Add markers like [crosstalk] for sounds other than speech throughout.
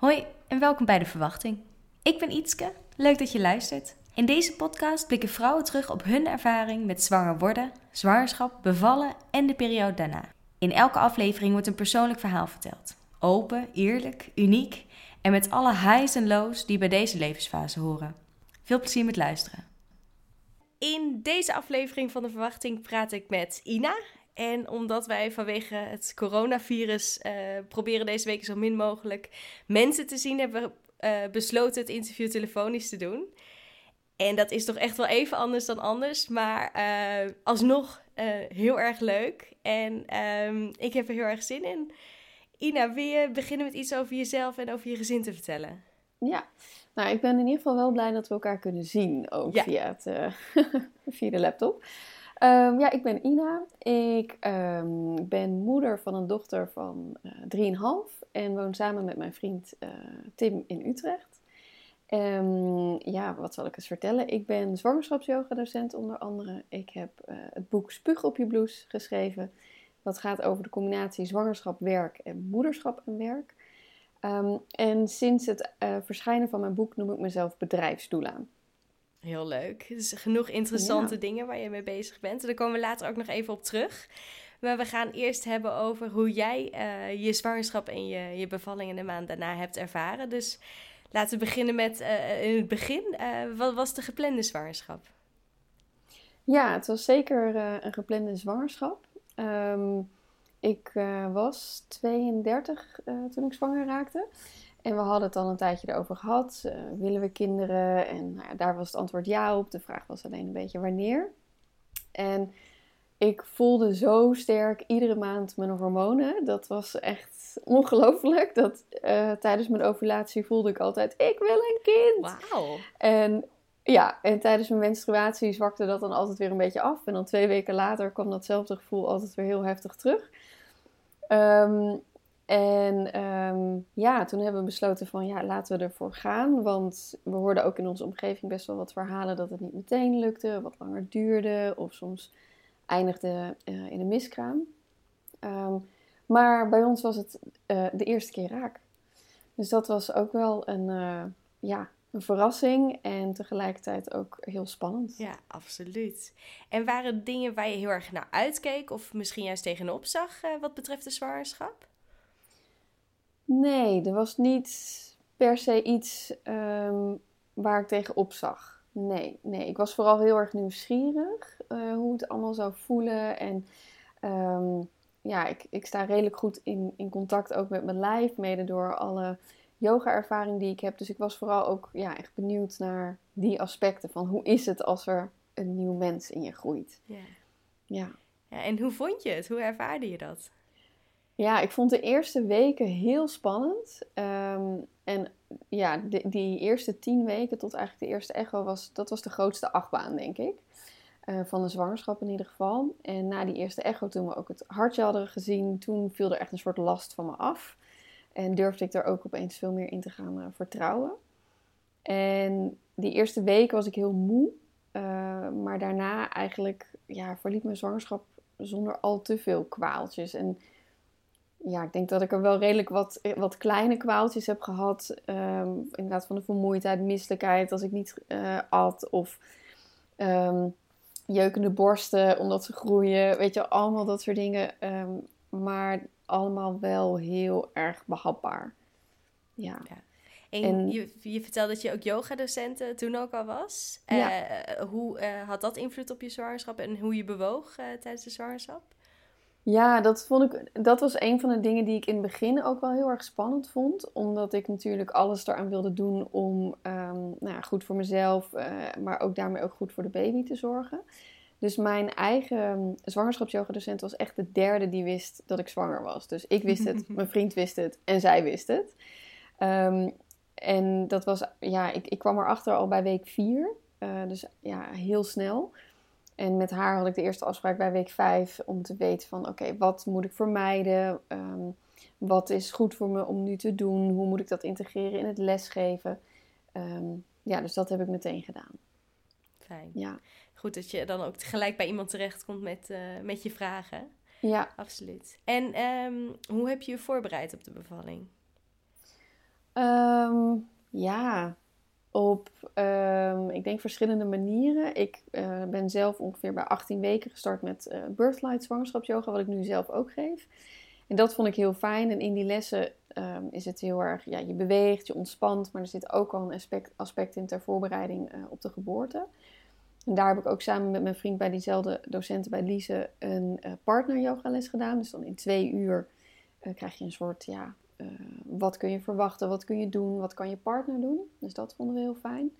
Hoi en welkom bij De Verwachting. Ik ben Ietske, leuk dat je luistert. In deze podcast blikken vrouwen terug op hun ervaring met zwanger worden, zwangerschap, bevallen en de periode daarna. In elke aflevering wordt een persoonlijk verhaal verteld. Open, eerlijk, uniek en met alle highs en lows die bij deze levensfase horen. Veel plezier met luisteren. In deze aflevering van De Verwachting praat ik met Ina. En omdat wij vanwege het coronavirus uh, proberen deze week zo min mogelijk mensen te zien, hebben we uh, besloten het interview telefonisch te doen. En dat is toch echt wel even anders dan anders, maar uh, alsnog heel erg leuk. En um, ik heb er heel erg zin in. Ina, wil je beginnen met iets over jezelf en over je gezin te vertellen? Ja, nou, ik ben in ieder geval wel blij dat we elkaar kunnen zien, ook ja. via, het, [laughs] via de laptop. Um, ja, ik ben Ina. Ik um, ben moeder van een dochter van uh, 3,5 en woon samen met mijn vriend uh, Tim in Utrecht. Um, ja, wat zal ik eens vertellen? Ik ben zwangerschapsyoga-docent onder andere. Ik heb uh, het boek Spuug op je blouse geschreven. Dat gaat over de combinatie zwangerschap, werk en moederschap en werk. en sinds het verschijnen van mijn boek noem ik mezelf bedrijfsdoula. Heel leuk. Dus genoeg interessante dingen waar je mee bezig bent. Daar komen we later ook nog even op terug. Maar we gaan eerst hebben over hoe jij uh, je zwangerschap en je, je bevalling in de maand daarna hebt ervaren. Dus laten we beginnen met uh, in het begin. Uh, wat was de geplande zwangerschap? Ja, het was zeker een geplande zwangerschap. Um, ik was 32 toen ik zwanger raakte. En we hadden het al een tijdje erover gehad. Uh, willen we kinderen? En nou ja, daar was het antwoord ja op. De vraag was alleen een beetje wanneer. En ik voelde zo sterk iedere maand mijn hormonen. Dat was echt ongelooflijk. Dat uh, tijdens mijn ovulatie voelde ik altijd: ik wil een kind. Wauw. En ja, en tijdens mijn menstruatie zwakte dat dan altijd weer een beetje af. En dan twee weken later kwam datzelfde gevoel altijd weer heel heftig terug. Um, en um, ja, toen hebben we besloten van ja, laten we ervoor gaan. Want we hoorden ook in onze omgeving best wel wat verhalen dat het niet meteen lukte, wat langer duurde of soms eindigde uh, in een miskraam. Um, maar bij ons was het uh, de eerste keer raak. Dus dat was ook wel een, uh, ja, een verrassing en tegelijkertijd ook heel spannend. Ja, absoluut. En waren dingen waar je heel erg naar uitkeek of misschien juist tegenop zag wat betreft de zwangerschap? Nee, er was niet per se iets um, waar ik tegenop zag. Nee, nee, ik was vooral heel erg nieuwsgierig uh, hoe het allemaal zou voelen. En um, ja, ik, ik sta redelijk goed in, in contact ook met mijn lijf, mede door alle yoga-ervaring die ik heb. Dus ik was vooral ook ja, echt benieuwd naar die aspecten van hoe is het als er een nieuw mens in je groeit. Ja. Ja. ja en hoe vond je het? Hoe ervaarde je dat? Ja, ik vond de eerste weken heel spannend. Um, en ja, die eerste tien weken tot eigenlijk de eerste echo was, dat was de grootste achtbaan, denk ik. Uh, van de zwangerschap in ieder geval. En na die eerste echo, toen we ook het hartje hadden gezien, toen viel er echt een soort last van me af. En durfde ik er ook opeens veel meer in te gaan uh, vertrouwen. En die eerste week was ik heel moe. Uh, maar daarna eigenlijk ja, verliep mijn zwangerschap zonder al te veel kwaaltjes. En ja, ik denk dat ik er wel redelijk wat, wat kleine kwaaltjes heb gehad. Um, inderdaad van de vermoeidheid, misselijkheid als ik niet uh, at. Of um, jeukende borsten omdat ze groeien. Weet je, allemaal dat soort dingen. Um, maar allemaal wel heel erg behapbaar. Ja. ja. En, en, je, je vertelde dat je ook yogadocenten toen ook al was. Ja. Uh, hoe uh, had dat invloed op je zwangerschap en hoe je bewoog tijdens de zwangerschap? Ja, dat, vond ik, dat was een van de dingen die ik in het begin ook wel heel erg spannend vond. Omdat ik natuurlijk alles eraan wilde doen om um, nou, goed voor mezelf, uh, maar ook daarmee ook goed voor de baby te zorgen. Dus mijn eigen zwangerschapsyogadocent was echt de derde die wist dat ik zwanger was. Dus ik wist het, [laughs] mijn vriend wist het en zij wist het. Um, en dat was, ja, ik, ik kwam erachter al bij week vier. Uh, dus ja, heel snel. En met haar had ik de eerste afspraak bij week 5 om te weten van oké, wat moet ik vermijden? Um, wat is goed voor me om nu te doen? Hoe moet ik dat integreren in het lesgeven? Um, ja, dus dat heb ik meteen gedaan. Fijn. Ja. Goed dat je dan ook gelijk bij iemand terechtkomt met, uh, met je vragen. Ja. Absoluut. En um, hoe heb je je voorbereid op de bevalling? Ehm, ja, op, ehm, ik denk verschillende manieren. Ik eh, ben zelf ongeveer bij 18 weken gestart met uh, Birthlight zwangerschapsyoga, wat ik nu zelf ook geef. En dat vond ik heel fijn. En in die lessen ehm, is het heel erg, ja, je beweegt, je ontspant, maar er zit ook al een aspect, aspect in ter voorbereiding uh, op de geboorte. En daar heb ik ook samen met mijn vriend bij diezelfde docenten bij Lise een partner yoga les gedaan. Dus dan in twee uur krijg je een soort ja, uh, wat kun je verwachten, wat kun je doen, wat kan je partner doen. Dus dat vonden we heel fijn.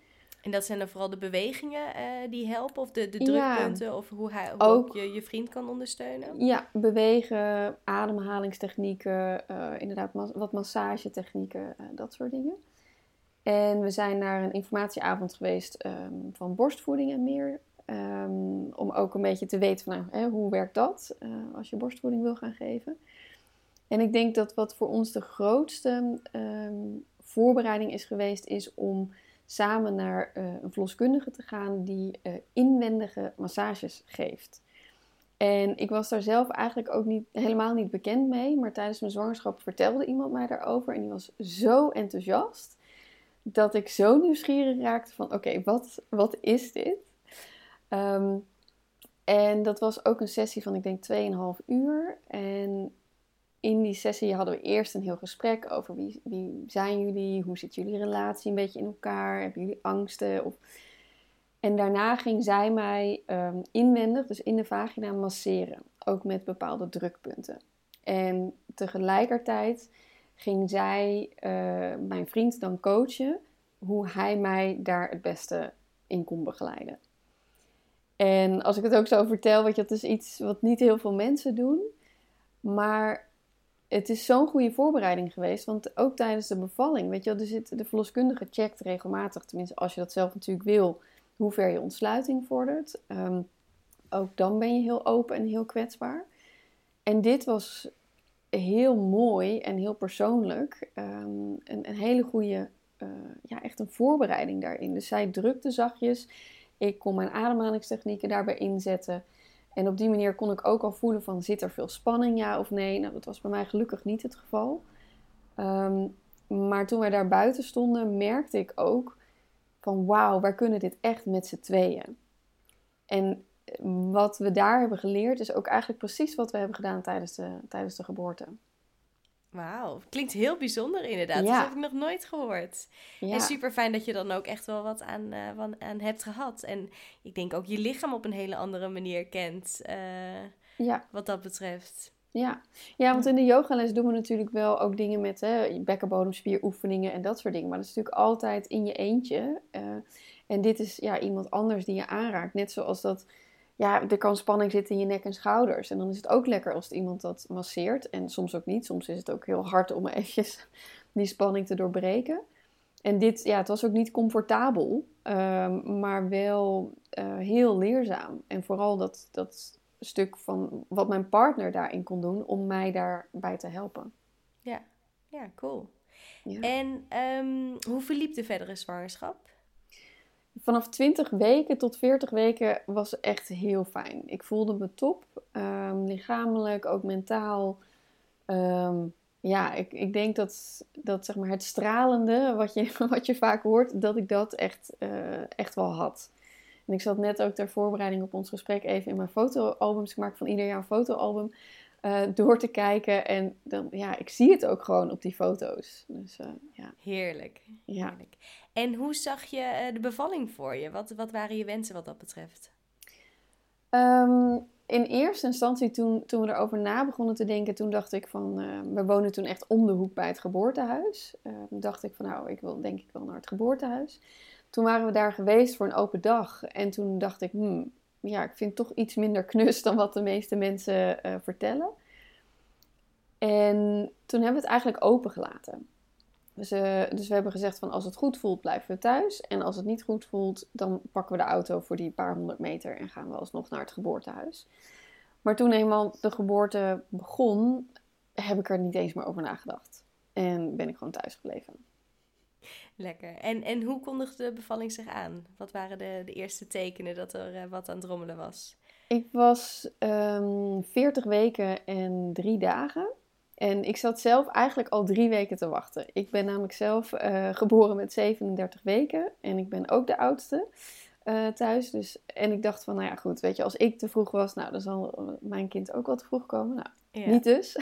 En dat zijn dan vooral de bewegingen uh, die helpen, of de, de drukpunten, of hoe, hij, hoe ook, je, je vriend kan ondersteunen? Ja, bewegen, ademhalingstechnieken, uh, inderdaad wat massagetechnieken, dat soort dingen. En we zijn naar een informatieavond geweest um, van borstvoeding en meer. Um, om ook een beetje te weten van, nou, hè, hoe werkt dat als je borstvoeding wil gaan geven. En ik denk dat wat voor ons de grootste ehm, voorbereiding is geweest, is om samen naar uh, een verloskundige te gaan die uh, inwendige massages geeft. En ik was daar zelf eigenlijk ook niet, helemaal niet bekend mee, maar tijdens mijn zwangerschap vertelde iemand mij daarover en die was zo enthousiast dat ik zo nieuwsgierig raakte van oké, wat, wat is dit? Um, en dat was ook een sessie van ik denk 2,5 uur. En in die sessie hadden we eerst een heel gesprek over wie, wie zijn jullie, hoe zit jullie relatie een beetje in elkaar, hebben jullie angsten? En daarna ging zij mij um, inwendig, dus in de vagina, masseren, ook met bepaalde drukpunten. En tegelijkertijd ging zij uh, mijn vriend dan coachen hoe hij mij daar het beste in kon begeleiden. En als ik het ook zo vertel, weet je, dat is iets wat niet heel veel mensen doen. Maar het is zo'n goede voorbereiding geweest. Want ook tijdens de bevalling, weet je wel, de verloskundige checkt regelmatig, tenminste als je dat zelf natuurlijk wil, hoe ver je ontsluiting vordert. Um, ook dan ben je heel open en heel kwetsbaar. En dit was heel mooi en heel persoonlijk. Um, een, een, hele goede, uh, ja, echt een voorbereiding daarin. Dus zij drukte zachtjes. Ik kon mijn ademhalingstechnieken daarbij inzetten. En op die manier kon ik ook al voelen van zit er veel spanning, ja of nee. Nou, dat was bij mij gelukkig niet het geval. Um, maar toen wij daar buiten stonden, merkte ik ook van wauw, wij kunnen dit echt met z'n tweeën. En wat we daar hebben geleerd is ook eigenlijk precies wat we hebben gedaan tijdens de, tijdens de geboorte. Wauw, klinkt heel bijzonder inderdaad. Dat heb ik nog nooit gehoord. Ja. En super fijn dat je dan ook echt wel wat aan, uh, aan hebt gehad. En ik denk ook je lichaam op een hele andere manier kent. Uh, ja. Wat dat betreft. Ja. ja, want in de yogales doen we natuurlijk wel ook dingen met hè, bekkenbodemspieroefeningen en dat soort dingen. Maar dat is natuurlijk altijd in je eentje. Uh, en dit is ja, iemand anders die je aanraakt. Net zoals dat ja, er kan spanning zitten in je nek en schouders. En dan is het ook lekker als iemand dat masseert. En soms ook niet. Soms is het ook heel hard om [laughs] eventjes die spanning te doorbreken. En dit, ja, het was ook niet comfortabel, um, maar wel uh, heel leerzaam. En vooral dat, dat stuk van wat mijn partner daarin kon doen om mij daarbij te helpen. Ja, ja cool. Ja. En um, hoe verliep de verdere zwangerschap? Vanaf 20 weken tot 40 weken was echt heel fijn. Ik voelde me top, um, lichamelijk, ook mentaal. Um, ja, ik, ik denk dat, dat zeg maar het stralende, wat je, [laughs] wat je vaak hoort, dat ik dat echt, uh, echt wel had. En ik zat net ook ter voorbereiding op ons gesprek even in mijn fotoalbums. Ik maak van ieder jaar een fotoalbum. Uh, door te kijken. En dan, ja, ik zie het ook gewoon op die foto's. Dus, uh, ja. Heerlijk. Ja. Heerlijk. En hoe zag je uh, de bevalling voor je? Wat, wat waren je wensen wat dat betreft? Um, in eerste instantie, toen, toen we erover na begonnen te denken, toen dacht ik van, we wonen toen echt om de hoek bij het geboortehuis. dacht ik van, nou, ik wil denk ik wel naar het geboortehuis. Toen waren we daar geweest voor een open dag. En toen dacht ik, hmm, ja, ik vind het toch iets minder knus dan wat de meeste mensen uh, vertellen. En toen hebben we het eigenlijk opengelaten. Dus, uh, dus we hebben gezegd van als het goed voelt, blijven we thuis. En als het niet goed voelt, dan pakken we de auto voor die paar honderd meter en gaan we alsnog naar het geboortehuis. Maar toen eenmaal de geboorte begon, heb ik er niet eens meer over nagedacht. En ben ik gewoon thuis gebleven. Lekker. En, en hoe kondigde de bevalling zich aan? Wat waren de, de eerste tekenen dat er uh, wat aan het drommelen was? Ik was um, ehm, 40 weken en drie dagen. En ik zat zelf eigenlijk al drie weken te wachten. Ik ben namelijk zelf uh, geboren met 37 weken. En ik ben ook de oudste uh, thuis. Dus, en ik dacht van, nou ja, goed, weet je, als ik te vroeg was, nou, dan zal mijn kind ook wel te vroeg komen. Nou, ja. niet dus.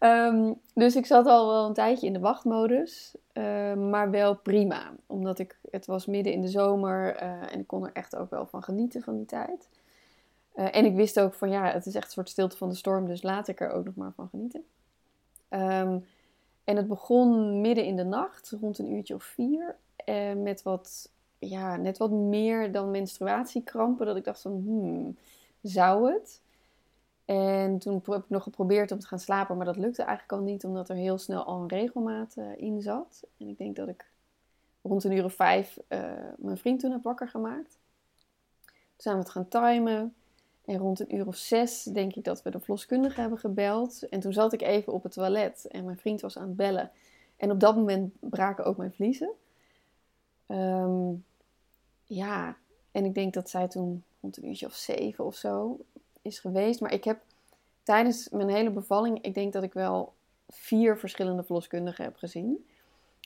um, [laughs] dus ik zat al wel een tijdje in de wachtmodus. Uh, maar wel prima. Omdat ik, het was midden in de zomer en ik kon er echt ook wel van genieten van die tijd. Uh, en ik wist ook van ja, het is echt een soort stilte van de storm, dus laat ik er ook nog maar van genieten. Um, en het begon midden in de nacht, rond een uurtje of vier, uh, met wat, ja, net wat meer dan menstruatiekrampen. Dat ik dacht van, hmm, zou het? En toen heb ik nog geprobeerd om te gaan slapen, maar dat lukte eigenlijk al niet, omdat er heel snel al een regelmaat uh, in zat. En ik denk dat ik rond een uur of vijf mijn vriend toen heb wakker gemaakt. Toen zijn we het gaan timen. En rond een uur of zes denk ik dat we de verloskundige hebben gebeld. En toen zat ik even op het toilet en mijn vriend was aan het bellen. En op dat moment braken ook mijn vliezen. Um, ja, en ik denk dat zij toen rond een uurtje of zeven of zo is geweest. Maar ik heb tijdens mijn hele bevalling, ik denk dat ik wel vier verschillende verloskundigen heb gezien.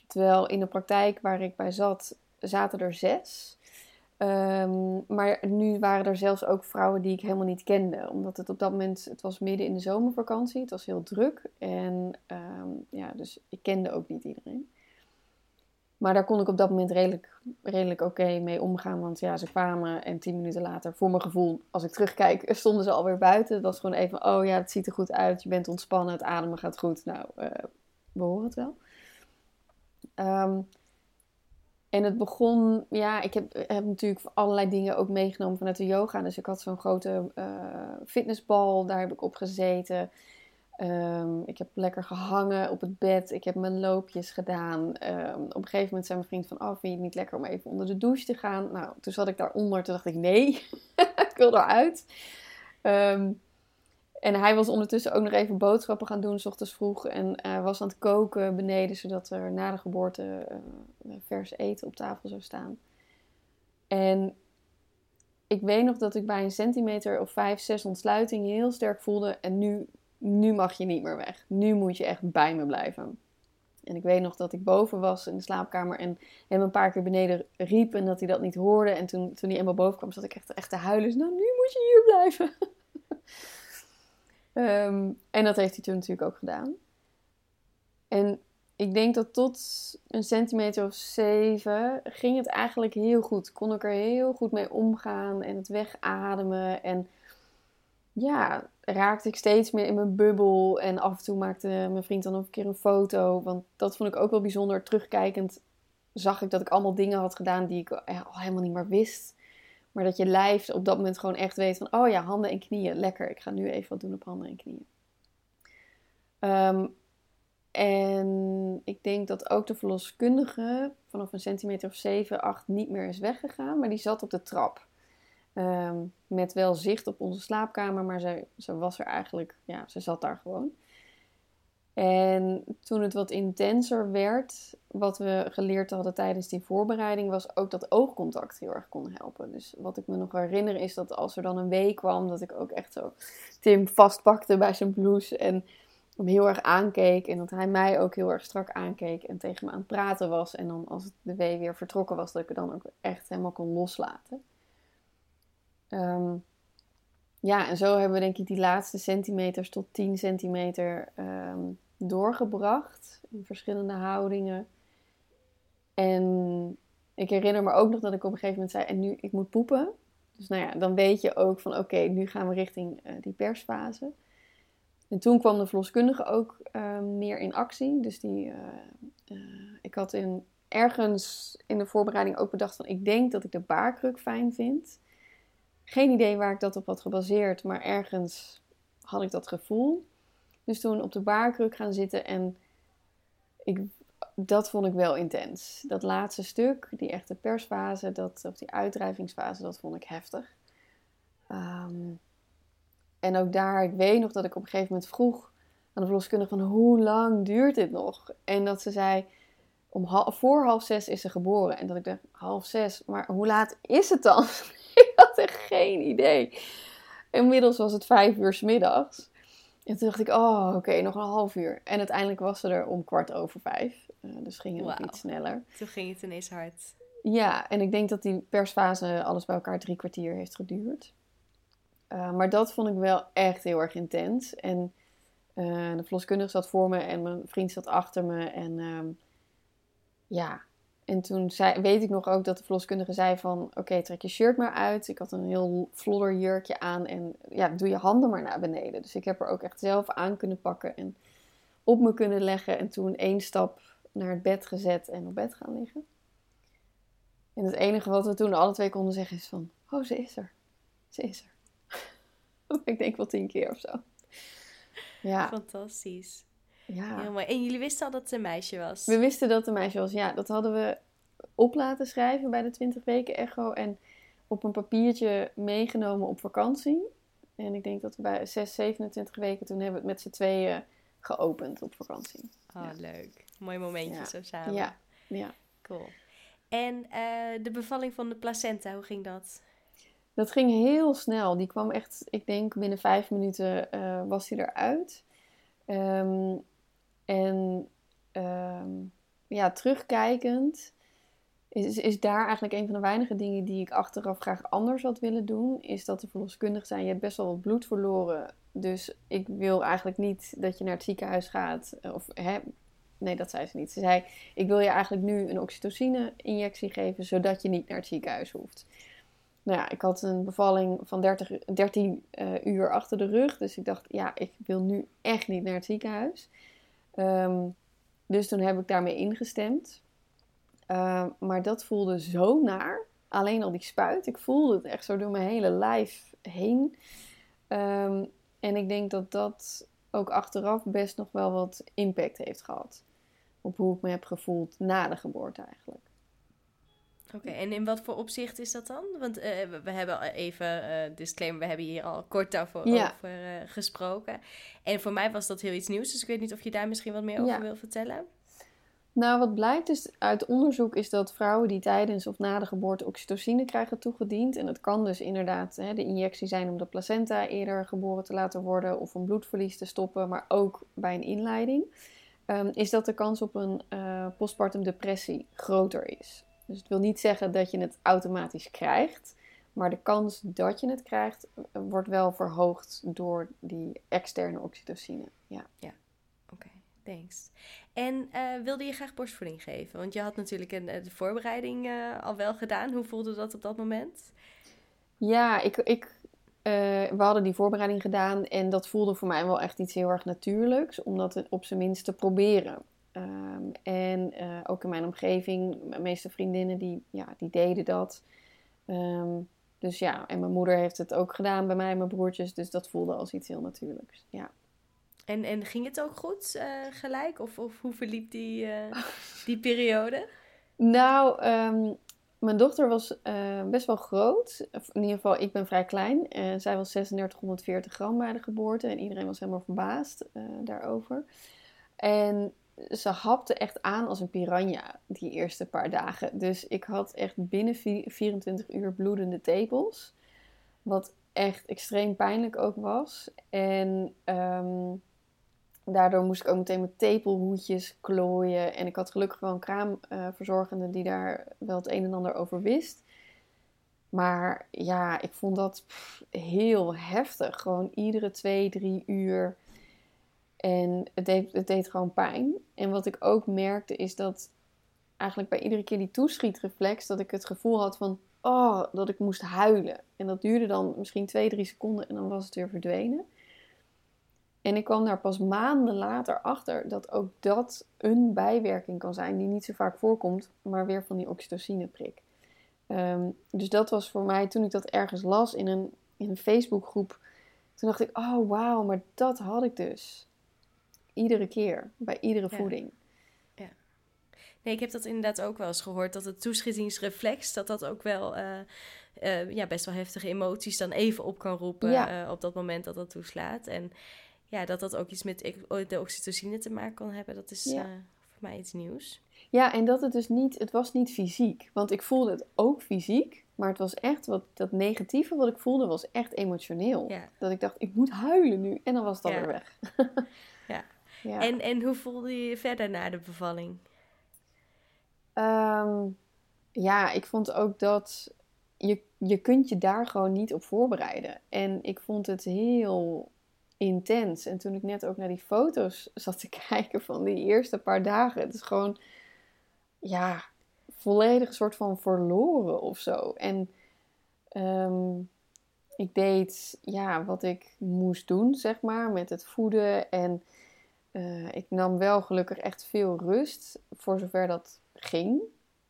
Terwijl in de praktijk waar ik bij zat, zaten er zes. Um, maar nu waren er zelfs ook vrouwen die ik helemaal niet kende. Omdat het op dat moment, het was midden in de zomervakantie. Het was heel druk. En um, ja, dus ik kende ook niet iedereen. Maar daar kon ik op dat moment redelijk, redelijk oké mee omgaan. Want ja, ze kwamen en tien minuten later, voor mijn gevoel, als ik terugkijk, [laughs] stonden ze alweer buiten. Dat was gewoon even, oh ja, het ziet er goed uit. Je bent ontspannen, het ademen gaat goed. Nou, uh, we horen het wel. Um, en het begon, ja, ik heb, heb natuurlijk allerlei dingen ook meegenomen vanuit de yoga. Dus ik had zo'n grote uh, fitnessbal, daar heb ik op gezeten. Um, ik heb lekker gehangen op het bed. Ik heb mijn loopjes gedaan. Um, op een gegeven moment zei mijn vriend van, oh, vind je het niet lekker om even onder de douche te gaan? Nou, toen zat ik daaronder. Toen dacht ik, nee, [laughs] ik wil eruit. Um, en hij was ondertussen ook nog even boodschappen gaan doen, s ochtends vroeg. En uh, was aan het koken beneden, zodat er na de geboorte uh, vers eten op tafel zou staan. En ik weet nog dat ik bij een centimeter of vijf, zes ontsluiting heel sterk voelde. En nu, nu mag je niet meer weg. Nu moet je echt bij me blijven. En ik weet nog dat ik boven was in de slaapkamer en hem een paar keer beneden riep en dat hij dat niet hoorde. En toen, toen hij eenmaal boven kwam, zat ik echt, echt te huilen. Dus nou, nu moet je hier blijven. [laughs] Um, en dat heeft hij toen natuurlijk ook gedaan. En ik denk dat tot een centimeter of zeven ging het eigenlijk heel goed. Kon ik er heel goed mee omgaan en het wegademen. En ja, raakte ik steeds meer in mijn bubbel. En af en toe maakte mijn vriend dan ook een keer een foto. Want dat vond ik ook wel bijzonder. Terugkijkend zag ik dat ik allemaal dingen had gedaan die ik al helemaal niet meer wist. Maar dat je lijf op dat moment gewoon echt weet van, oh ja, handen en knieën, lekker. Ik ga nu even wat doen op handen en knieën. Um, en ik denk dat ook de verloskundige vanaf een centimeter of 7, 8 niet meer is weggegaan. Maar die zat op de trap. Um, met wel zicht op onze slaapkamer, maar ze, ze was er eigenlijk, ja, ze zat daar gewoon. En toen het wat intenser werd, wat we geleerd hadden tijdens die voorbereiding, was ook dat oogcontact heel erg kon helpen. Dus wat ik me nog herinner is dat als er dan een week kwam, dat ik ook echt zo Tim vastpakte bij zijn blouse en hem heel erg aankeek. En dat hij mij ook heel erg strak aankeek en tegen me aan het praten was. En dan als de wee weer vertrokken was, dat ik het dan ook echt helemaal kon loslaten. Um, ja, en zo hebben we denk ik die laatste centimeters tot 10 centimeter um, doorgebracht in verschillende houdingen. En ik herinner me ook nog dat ik op een gegeven moment zei: En nu, ik moet poepen. Dus nou ja, dan weet je ook van: Oké, nu gaan we richting uh, die persfase. En toen kwam de verloskundige ook uh, meer in actie. Dus die, uh, ik had in, ergens in de voorbereiding ook bedacht van: Ik denk dat ik de baarkruk fijn vind. Geen idee waar ik dat op had gebaseerd, maar ergens had ik dat gevoel. Dus toen op de baarkruk gaan zitten en ik, dat vond ik wel intens. Dat laatste stuk, die echte persfase, dat, of die uitdrijvingsfase, dat vond ik heftig. Um, en ook daar, ik weet nog dat ik op een gegeven moment vroeg aan de verloskundige van hoe lang duurt dit nog? En dat ze zei, om voor half zes is ze geboren. En dat ik dacht, half zes, maar hoe laat is het dan? [laughs] [laughs] ik had echt geen idee. Inmiddels was het vijf uur s middags. En toen dacht ik, oh, oké, nog een half uur. En uiteindelijk was ze er om kwart over vijf. Uh, dus ging het wow. iets sneller. Toen ging het ineens hard. Ja, en ik denk dat die persfase alles bij elkaar drie kwartier heeft geduurd. Uh, maar dat vond ik wel echt heel erg intens. En uh, de verloskundige zat voor me en mijn vriend zat achter me. En uh, ja, en toen zei, weet ik nog ook dat de verloskundige zei van... Oké, trek je shirt maar uit. Ik had een heel flodder jurkje aan. En ja, doe je handen maar naar beneden. Dus ik heb er ook echt zelf aan kunnen pakken en op me kunnen leggen. En toen één stap naar het bed gezet en op bed gaan liggen. En het enige wat we toen alle twee konden zeggen is van... Oh, ze is er. Ze is er. [laughs] ik denk wel tien keer of zo. Ja. Fantastisch. Ja. Heel mooi. En jullie wisten al dat het een meisje was? We wisten dat het een meisje was, ja. Dat hadden we op laten schrijven bij de 20 weken echo. En op een papiertje meegenomen op vakantie. En ik denk dat we bij 6, 27 weken toen hebben we het met z'n tweeën geopend op vakantie. Oh, leuk. Mooi momentje zo samen. Ja, ja. Cool. En uh, de bevalling van de placenta, hoe ging dat? Dat ging heel snel. Die kwam echt, ik denk binnen vijf minuten uh, was hij eruit. Um, en um, ja, terugkijkend is, is daar eigenlijk een van de weinige dingen die ik achteraf graag anders had willen doen. Is dat de verloskundige zijn, je hebt best wel wat bloed verloren. Dus ik wil eigenlijk niet dat je naar het ziekenhuis gaat. Of, hè, nee, dat zei ze niet. Ze zei, ik wil je eigenlijk nu een oxytocine-injectie geven, zodat je niet naar het ziekenhuis hoeft. Nou ja, ik had een bevalling van 30, 13 uh, uur achter de rug. Dus ik dacht, ja, ik wil nu echt niet naar het ziekenhuis. Um, dus toen heb ik daarmee ingestemd. Uh, maar dat voelde zo naar. Alleen al die spuit. Ik voelde het echt zo door mijn hele lijf heen. Um, en ik denk dat dat ook achteraf best nog wel wat impact heeft gehad. Op hoe ik me heb gevoeld na de geboorte eigenlijk. Oké, en in wat voor opzicht is dat dan? Want uh, we, hebben even, uh, disclaimer, we hebben hier al kort over, over uh, gesproken. En voor mij was dat heel iets nieuws, dus ik weet niet of je daar misschien wat meer over ja. wil vertellen. Nou, wat blijkt is uit onderzoek is dat vrouwen die tijdens of na de geboorte oxytocine krijgen toegediend. En dat kan dus inderdaad hè, de injectie zijn om de placenta eerder geboren te laten worden of een bloedverlies te stoppen, maar ook bij een inleiding. Um, is dat de kans op een postpartum depressie groter is. Dus het wil niet zeggen dat je het automatisch krijgt. Maar de kans dat je het krijgt, eh, wordt wel verhoogd door die externe oxytocine. Ja, ja. oké, thanks. En uh, wilde je graag borstvoeding geven? Want je had natuurlijk een, de voorbereiding uh, al wel gedaan. Hoe voelde dat op dat moment? Ja, ik, ik, uh, we hadden die voorbereiding gedaan en dat voelde voor mij wel echt iets heel erg natuurlijks. Om dat op zijn minst te proberen. Um, en uh, ook in mijn omgeving, de meeste vriendinnen die, ja, die deden dat. Um, dus ja, en mijn moeder heeft het ook gedaan bij mij en mijn broertjes. Dus dat voelde als iets heel natuurlijks. Ja. En, en ging het ook goed uh, gelijk? Of, of hoe verliep die, uh, die periode? [laughs] Nou, um, mijn dochter was best wel groot. In ieder geval, ik ben vrij klein. Zij was 3640 gram bij de geboorte. En iedereen was helemaal verbaasd daarover. En ze hapte echt aan als een piranha die eerste paar dagen. Dus ik had echt binnen 24 uur bloedende tepels. Wat echt extreem pijnlijk ook was. En um, daardoor moest ik ook meteen met tepelhoedjes klooien. En ik had gelukkig wel een kraamverzorgende die daar wel het een en ander over wist. Maar ja, ik vond dat heel heftig. Gewoon iedere twee, drie uur en het deed, het gewoon pijn. En wat ik ook merkte is dat eigenlijk bij iedere keer die toeschietreflex, dat ik het gevoel had van, oh, dat ik moest huilen. En dat duurde dan misschien twee, drie seconden en dan was het weer verdwenen. En ik kwam daar pas maanden later achter dat ook dat een bijwerking kan zijn die niet zo vaak voorkomt, maar weer van die oxytocineprik. Um, dus dat was voor mij, toen ik dat ergens las in een, in een Facebookgroep, toen dacht ik, oh wauw, maar dat had ik dus. Iedere keer, bij iedere voeding. Ja. Nee, ik heb dat inderdaad ook wel eens gehoord. Dat het toeschietsingsreflex, dat dat ook wel uh, uh, ja, best wel heftige emoties dan even op kan roepen. Ja. Uh, op dat moment dat dat toeslaat. En ja, dat dat ook iets met de oxytocine te maken kan hebben, dat is ja. voor mij iets nieuws. Ja, en dat het dus niet, het was niet fysiek. Want ik voelde het ook fysiek, Maar het was echt, wat, dat negatieve wat ik voelde, was echt emotioneel. Ja. Dat ik dacht, ik moet huilen nu. En dan was het Ja. alweer weg. [laughs] Ja. En, en hoe voelde je je verder na de bevalling? Ehm, ja, ik vond ook dat je, je kunt je daar gewoon niet op voorbereiden. En ik vond het heel intens. En toen ik net ook naar die foto's zat te [laughs] kijken van die eerste paar dagen, het is gewoon, ja, volledig een soort van verloren of zo. En ehm, ik deed, ja, wat ik moest doen, zeg maar, met het voeden. En eh, ik nam wel gelukkig echt veel rust, voor zover dat ging,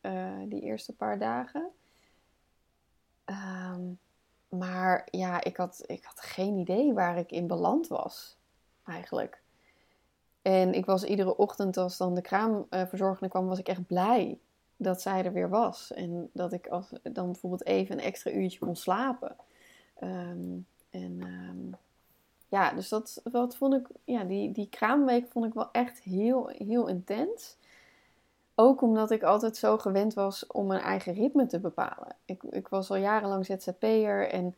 eh, die eerste paar dagen. Ehm, maar ja, ik had, ik had geen idee waar ik in beland was, eigenlijk. En ik was iedere ochtend, als dan de kraamverzorgende kwam, was ik echt blij dat zij er weer was. En dat ik als, dan bijvoorbeeld even een extra uurtje kon slapen. Ehm, en ehm, ja, dus dat, dat vond ik, ja, die, die kraamweek vond ik wel echt heel, heel intens. Ook omdat ik altijd zo gewend was om mijn eigen ritme te bepalen. Ik, ik was al jarenlang ZZP'er en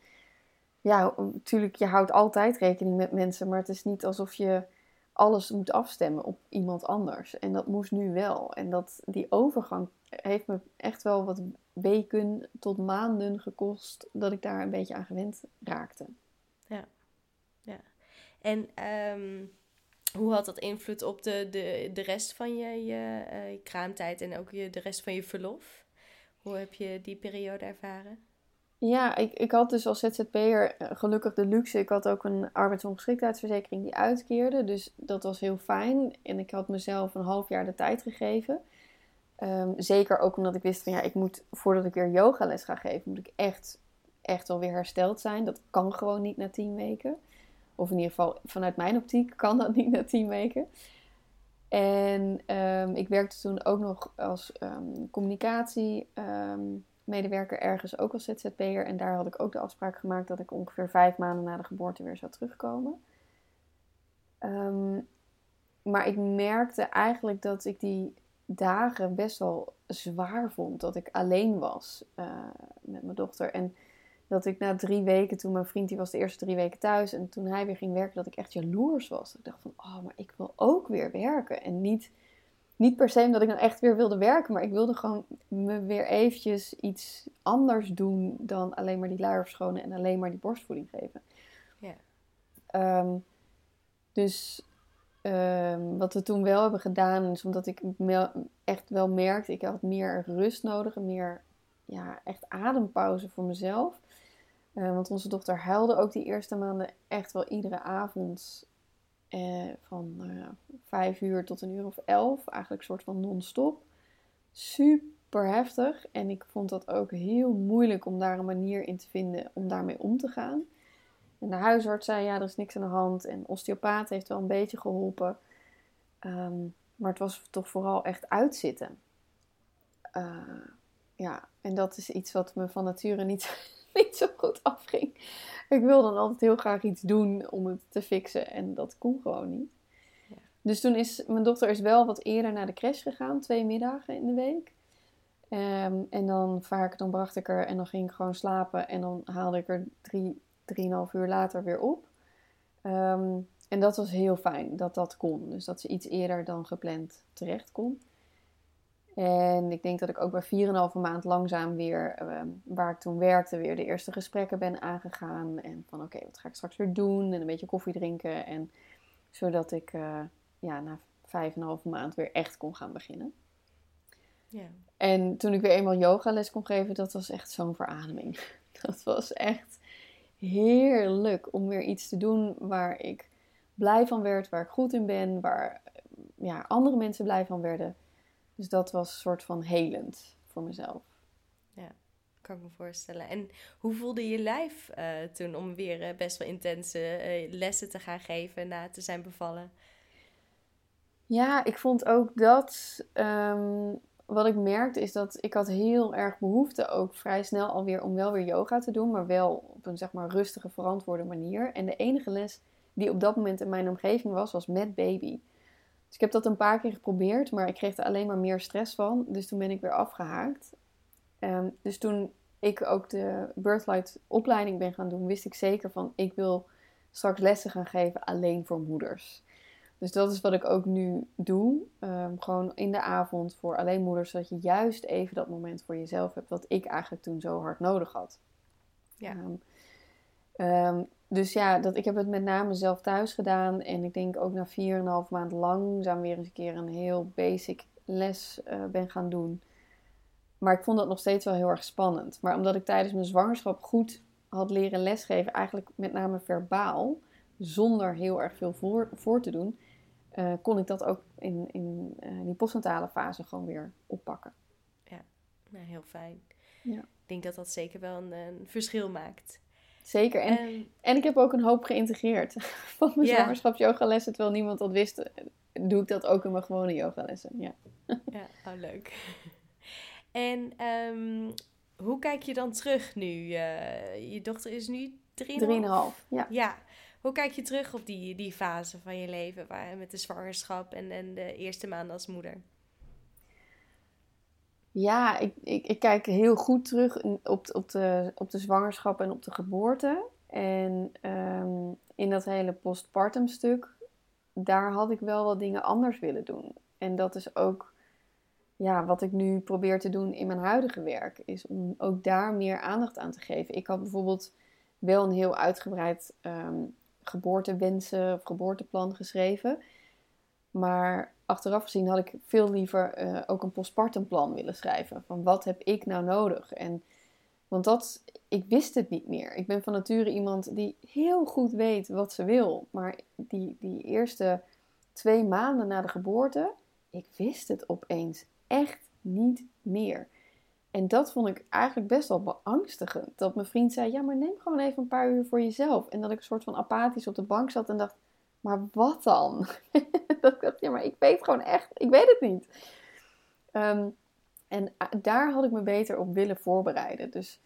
ja, natuurlijk, je houdt altijd rekening met mensen, maar het is niet alsof je alles moet afstemmen op iemand anders. En dat moest nu wel. En dat, die overgang heeft me echt wel wat weken tot maanden gekost dat ik daar een beetje aan gewend raakte. En ehm, hoe had dat invloed op de, de, de rest van je, je eh, kraamtijd en ook je, de rest van je verlof? Hoe heb je die periode ervaren? Ja, ik, ik had dus als ZZP'er eh, gelukkig de luxe. Ik had ook een arbeidsongeschiktheidsverzekering die uitkeerde. Dus dat was heel fijn. En ik had mezelf een half jaar de tijd gegeven. Ehm, zeker ook omdat ik wist van ja, ik moet voordat ik weer yogales ga geven, moet ik echt, echt wel weer hersteld zijn. Dat kan gewoon niet na tien weken. Of in ieder geval vanuit mijn optiek kan dat niet na tien weken. En ehm, ik werkte toen ook nog als um, communicatiemedewerker ergens, ook als ZZP'er. En daar had ik ook de afspraak gemaakt dat ik ongeveer vijf maanden na de geboorte weer zou terugkomen. Maar ik merkte eigenlijk dat ik die dagen best wel zwaar vond. Dat ik alleen was uh, met mijn dochter. En dat ik na drie weken, toen mijn vriend, die was de eerste drie weken thuis. En toen hij weer ging werken, dat ik echt jaloers was. Ik dacht van, oh, maar ik wil ook weer werken. En niet, niet per se omdat ik dan echt weer wilde werken. Maar ik wilde gewoon me weer eventjes iets anders doen dan alleen maar die luier verschonen en alleen maar die borstvoeding geven. Ja. Um, dus um, wat we toen wel hebben gedaan, is omdat ik echt wel merkte, ik had meer rust nodig en meer ja, echt adempauze voor mezelf. Uh, want onze dochter huilde ook die eerste maanden echt wel iedere avond eh, van uh, vijf uur tot een uur of elf. Eigenlijk een soort van non-stop. Super heftig. En ik vond dat ook heel moeilijk om daar een manier in te vinden om daarmee om te gaan. En de huisarts zei, ja, er is niks aan de hand. En osteopaat heeft wel een beetje geholpen. Um, maar het was toch vooral echt uitzitten. Ja, en dat is iets wat me van nature niet, [laughs] niet zo goed afging. Ik wil dan altijd heel graag iets doen om het te fixen. En dat kon gewoon niet. Ja. Dus toen is mijn dochter is wel wat eerder naar de crash gegaan. Twee middagen in de week. Um, en dan vaak, dan bracht ik er en dan ging ik gewoon slapen. En dan haalde ik er drie, drieënhalf uur later weer op. Um, en dat was heel fijn dat dat kon. Dus dat ze iets eerder dan gepland terecht kon. En ik denk dat ik ook bij 4,5 maand langzaam weer, uh, waar ik toen werkte, weer de eerste gesprekken ben aangegaan. En van oké, okay, wat ga ik straks weer doen? En een beetje koffie drinken. En zodat ik uh, ja, na 5,5 maand weer echt kon gaan beginnen. Ja. En toen ik weer eenmaal yogales kon geven, dat was echt zo'n verademing. [laughs] Dat was echt heerlijk om weer iets te doen waar ik blij van werd, waar ik goed in ben, waar ja, andere mensen blij van werden. Dus dat was een soort van helend voor mezelf. Ja, kan ik me voorstellen. En hoe voelde je lijf uh, toen om weer uh, best wel intense uh, lessen te gaan geven na te zijn bevallen? Ja, ik vond ook dat. Um, wat ik merkte is dat ik had heel erg behoefte ook vrij snel alweer om wel weer yoga te doen, maar wel op een zeg maar rustige, verantwoorde manier. En de enige les die op dat moment in mijn omgeving was, was met baby. Dus ik heb dat een paar keer geprobeerd, maar ik kreeg er alleen maar meer stress van. Dus toen ben ik weer afgehaakt. Um, dus toen ik ook de Birthlight opleiding ben gaan doen, wist ik zeker van ik wil straks lessen gaan geven alleen voor moeders. Dus dat is wat ik ook nu doe. Ehm, gewoon in de avond voor alleen moeders, zodat je juist even dat moment voor jezelf hebt, wat ik eigenlijk toen zo hard nodig had. Ja. Ehm, ehm, dus ja, dat, ik heb het met name zelf thuis gedaan. En ik denk ook na 4,5 maand langzaam weer eens een keer een heel basic les uh, ben gaan doen. Maar ik vond dat nog steeds wel heel erg spannend. Maar omdat ik tijdens mijn zwangerschap goed had leren lesgeven, eigenlijk met name verbaal, zonder heel erg veel voor, voor te doen, uh, kon ik dat ook in, in uh, die postnatale fase gewoon weer oppakken. Ja, nou, heel fijn. Ja. Ik denk dat dat zeker wel een, een verschil maakt. Zeker. En, en, ik heb ook een hoop geïntegreerd [laughs] van mijn ja. zwangerschapsyogalessen. Terwijl niemand dat wist, doe ik dat ook in mijn gewone yogalessen. Ja, ja oh, leuk. [laughs] En um, hoe kijk je dan terug nu? Uh, je dochter is nu 3,5? 3,5, ja. Ja. Hoe kijk je terug op die, die fase van je leven waar, met de zwangerschap en, en de eerste maanden als moeder? Ja, ik, ik, ik kijk heel goed terug op, op, de, op de zwangerschap en op de geboorte. En um, in dat hele postpartum stuk, daar had ik wel wat dingen anders willen doen. En dat is ook ja, wat ik nu probeer te doen in mijn huidige werk. Is om ook daar meer aandacht aan te geven. Ik had bijvoorbeeld wel een heel uitgebreid um, geboortewensen of geboorteplan geschreven. Maar achteraf gezien had ik veel liever uh, ook een postpartumplan willen schrijven. Van wat heb ik nou nodig? En, want dat, ik wist het niet meer. Ik ben van nature iemand die heel goed weet wat ze wil. Maar die, die eerste twee maanden na de geboorte, ik wist het opeens echt niet meer. En dat vond ik eigenlijk best wel beangstigend. Dat mijn vriend zei: Ja, maar neem gewoon even een paar uur voor jezelf. En dat ik een soort van apathisch op de bank zat en dacht: Maar wat dan? [laughs] dat dacht: Ja, maar ik weet gewoon echt, ik weet het niet. Ehm, en daar had ik me beter op willen voorbereiden. Dus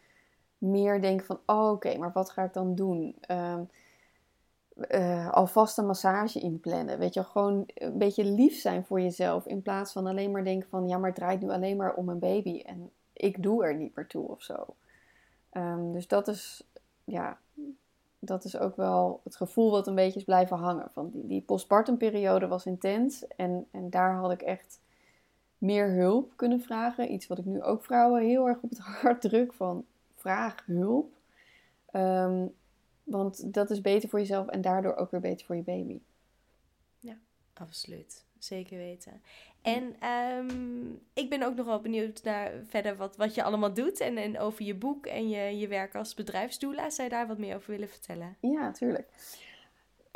meer denken van: oh, Oké, maar wat ga ik dan doen? Um, uh, alvast een massage inplannen. Weet je, gewoon een beetje lief zijn voor jezelf. In plaats van alleen maar denken van ja, maar het draait nu alleen maar om een baby. En ik doe er niet meer toe of zo. Um, dus dat is, ja, dat is ook wel het gevoel wat een beetje is blijven hangen. Van die, die postpartumperiode was intens. En, en daar had ik echt meer hulp kunnen vragen. Iets wat ik nu ook vrouwen heel erg op het [laughs] hart druk van vraag hulp. Um, want dat is beter voor jezelf en daardoor ook weer beter voor je baby. Ja, absoluut. Zeker weten. En um, ik ben ook nog wel benieuwd naar verder wat, wat je allemaal doet. En, en over je boek en je, je werk als bedrijfsdoula. Zou je daar wat meer over willen vertellen? Ja, tuurlijk.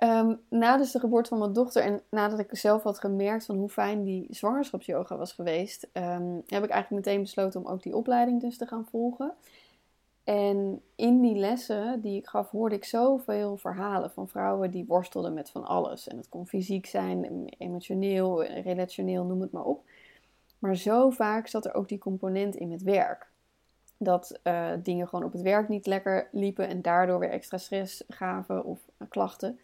Um, na dus de geboorte van mijn dochter en nadat ik zelf had gemerkt van hoe fijn die zwangerschapsyoga was geweest, um, heb ik eigenlijk meteen besloten om ook die opleiding dus te gaan volgen. En in die lessen die ik gaf, hoorde ik zoveel verhalen van vrouwen die worstelden met van alles. En het kon fysiek zijn, emotioneel, relationeel, noem het maar op. Maar zo vaak zat er ook die component in met werk. Dat uh, dingen gewoon op het werk niet lekker liepen en daardoor weer extra stress gaven of uh, klachten.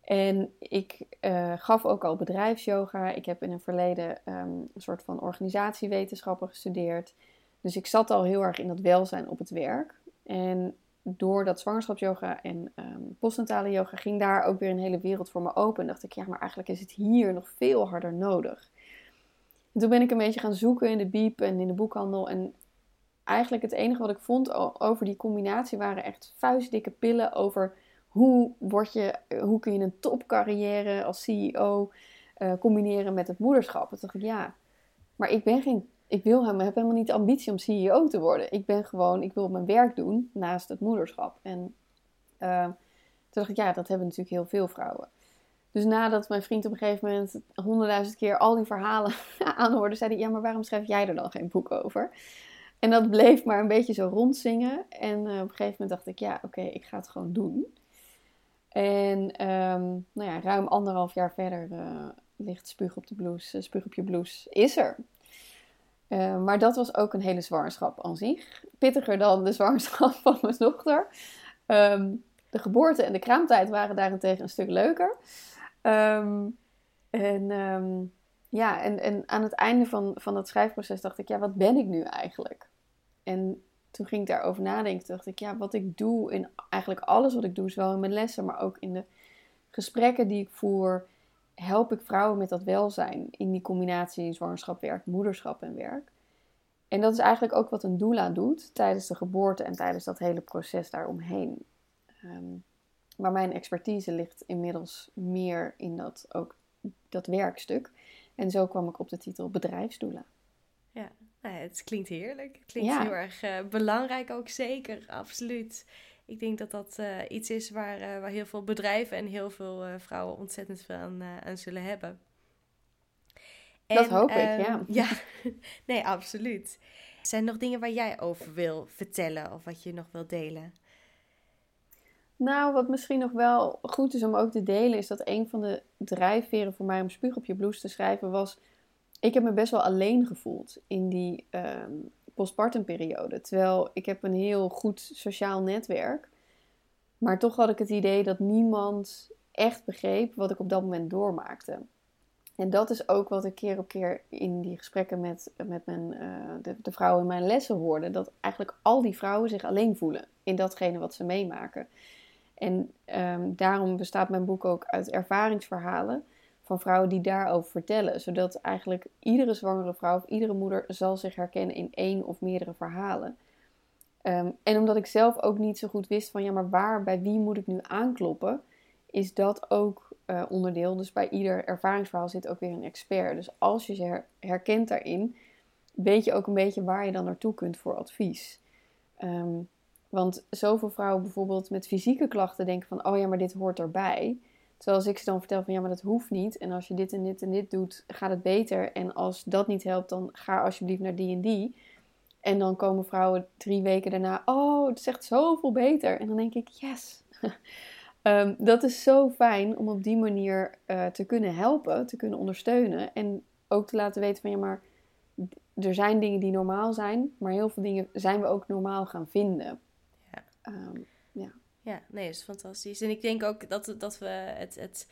En ik uh, gaf ook al bedrijfsyoga. Ik heb in het verleden um, een soort van organisatiewetenschappen gestudeerd. Dus ik zat al heel erg in dat welzijn op het werk. En door dat zwangerschapsyoga en um, postnatale yoga ging daar ook weer een hele wereld voor me open. En dacht ik, ja, maar eigenlijk is het hier nog veel harder nodig. En toen ben ik een beetje gaan zoeken in de biep en in de boekhandel. En eigenlijk het enige wat ik vond over die combinatie waren echt vuistdikke pillen over hoe, word je, hoe kun je een topcarrière als CEO eh, combineren met het moederschap. Toen dacht ik, ja, maar ik ben geen ik wil hem, heb helemaal niet de ambitie om CEO te worden. Ik ben gewoon, ik wil mijn werk doen naast het moederschap. En uh, toen dacht ik, ja, dat hebben natuurlijk heel veel vrouwen. Dus nadat mijn vriend op een gegeven moment honderdduizend keer al die verhalen [laughs] aanhoorde, zei hij, ja, maar waarom schrijf jij er dan geen boek over? En dat bleef maar een beetje zo rondzingen. En uh, op een gegeven moment dacht ik, ja, oké, ik ga het gewoon doen. En um, nou ja, ruim anderhalf jaar verder uh, ligt Spuug op de blouse, Spuug op je blouse, is er. Uh, maar dat was ook een hele zwangerschap aan zich. Pittiger dan de [laughs] zwangerschap van mijn dochter. Um, de geboorte en de kraamtijd waren daarentegen een stuk leuker. Um, en um, ja, en, en aan het einde van, van dat schrijfproces dacht ik, ja, wat ben ik nu eigenlijk? En toen ging ik daarover nadenken. Dacht ik, ja, wat ik doe in eigenlijk alles wat ik doe, zowel in mijn lessen, maar ook in de gesprekken die ik voer, help ik vrouwen met dat welzijn in die combinatie zwangerschap, werk, moederschap en werk. En dat is eigenlijk ook wat een doula doet tijdens de geboorte en tijdens dat hele proces daaromheen. Um, maar mijn expertise ligt inmiddels meer in dat, ook dat werkstuk. En zo kwam ik op de titel bedrijfsdoula. Ja, nou het klinkt heerlijk. Het klinkt heel erg uh, belangrijk ook, zeker, absoluut. Ik denk dat dat uh, iets is waar, uh, waar heel veel bedrijven en heel veel vrouwen ontzettend veel aan, aan zullen hebben. En, dat hoop ik, ehm, ja. [laughs] Ja, nee, absoluut. Zijn er nog dingen waar jij over wil vertellen of wat je nog wil delen? Nou, wat misschien nog wel goed is om ook te delen, is dat een van de drijfveren voor mij om Spuug op je blouse te schrijven was. Ik heb me best wel alleen gevoeld in die um, postpartum periode. Terwijl ik heb een heel goed sociaal netwerk. Maar toch had ik het idee dat niemand echt begreep wat ik op dat moment doormaakte. En dat is ook wat ik keer op keer in die gesprekken met, met mijn, uh, de, vrouwen in mijn lessen hoorde. Dat eigenlijk al die vrouwen zich alleen voelen in datgene wat ze meemaken. En um, daarom bestaat mijn boek ook uit ervaringsverhalen van vrouwen die daarover vertellen. Zodat eigenlijk iedere zwangere vrouw of iedere moeder zal zich herkennen in één of meerdere verhalen. Um, en omdat ik zelf ook niet zo goed wist van ja, maar waar, bij wie moet ik nu aankloppen, is dat ook uh, onderdeel. Dus bij ieder ervaringsverhaal zit ook weer een expert. Dus als je je herkent daarin, weet je ook een beetje waar je dan naartoe kunt voor advies. Um, want zoveel vrouwen bijvoorbeeld met fysieke klachten denken van, oh ja, maar dit hoort erbij. Terwijl als ik ze dan vertel van, ja, maar dat hoeft niet. En als je dit en dit en dit doet, gaat het beter. En als dat niet helpt, dan ga alsjeblieft naar die en die. En dan komen vrouwen drie weken daarna, oh, het is echt zoveel beter. En dan denk ik, yes. um, [laughs] dat is zo fijn om op die manier uh, te kunnen helpen, te kunnen ondersteunen. En ook te laten weten van, ja, maar er zijn dingen die normaal zijn. Maar heel veel dingen zijn we ook normaal gaan vinden. Um, ja. nee, dat is fantastisch. En ik denk ook dat, dat we het, het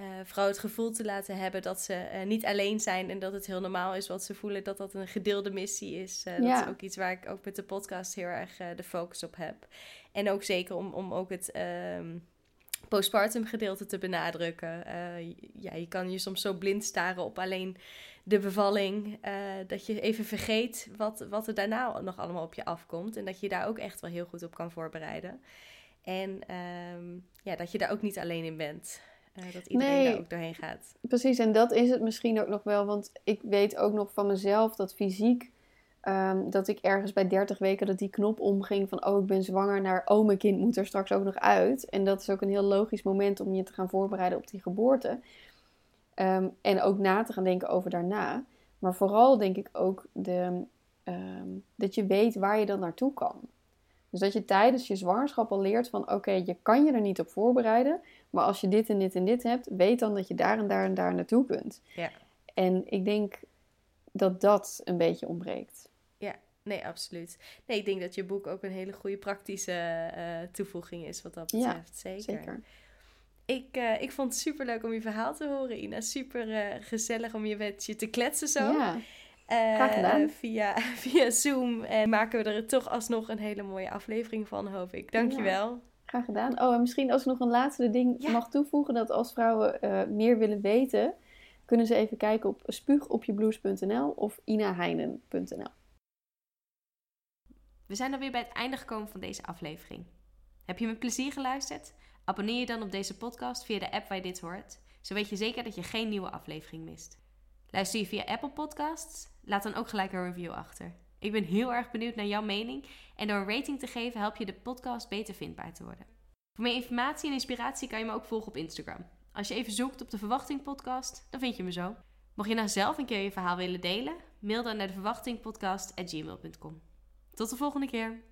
uh, vrouw het gevoel te laten hebben dat ze uh, niet alleen zijn en dat het heel normaal is wat ze voelen, dat dat een gedeelde missie is. Uh, ja. Dat is ook iets waar ik ook met de podcast heel erg de focus op heb. En ook zeker om, om ook het um, postpartum gedeelte te benadrukken. ja, je kan je soms zo blind staren op alleen de bevalling, uh, dat je even vergeet wat, wat er daarna nog allemaal op je afkomt. En dat je daar ook echt wel heel goed op kan voorbereiden. En um, ja, dat je daar ook niet alleen in bent. Uh, dat iedereen nee, daar ook doorheen gaat. Precies, en dat is het misschien ook nog wel. Want ik weet ook nog van mezelf dat fysiek... Um, dat ik ergens bij 30 weken dat die knop omging van... oh, ik ben zwanger naar... oh, mijn kind moet er straks ook nog uit. En dat is ook een heel logisch moment om je te gaan voorbereiden op die geboorte. Um, en ook na te gaan denken over daarna. Maar vooral denk ik ook de, um, dat je weet waar je dan naartoe kan. Dus dat je tijdens je zwangerschap al leert van oké, okay, je kan je er niet op voorbereiden. Maar als je dit en dit en dit hebt, weet dan dat je daar en daar en daar naartoe kunt. Ja. En ik denk dat dat een beetje ontbreekt. Ja, nee, absoluut. Nee, ik denk dat je boek ook een hele goede praktische uh, toevoeging is wat dat betreft. Ja, zeker. zeker. Ik, uh, ik vond het super leuk om je verhaal te horen, Ina. Super uh, gezellig om je met je te kletsen zo. Ja, uh, graag gedaan. Via, [laughs] via Zoom. En maken we er toch alsnog een hele mooie aflevering van, hoop ik. Dankjewel. Ja, graag gedaan. Oh, en misschien als ik nog een laatste ding ja. mag toevoegen. Dat als vrouwen meer willen weten, kunnen ze even kijken op spuugopjebloes.nl of inaheinen.nl. We zijn alweer bij het einde gekomen van deze aflevering. Heb je met plezier geluisterd? Abonneer je dan op deze podcast via de app waar je dit hoort. Zo weet je zeker dat je geen nieuwe aflevering mist. Luister je via Apple Podcasts? Laat dan ook gelijk een review achter. Ik ben heel erg benieuwd naar jouw mening en door een rating te geven help je de podcast beter vindbaar te worden. Voor meer informatie en inspiratie kan je me ook volgen op Instagram. Als je even zoekt op de Verwachting Podcast, dan vind je me zo. Mocht je nou zelf een keer je verhaal willen delen, mail dan naar de verwachtingpodcast.gmail.com. Tot de volgende keer.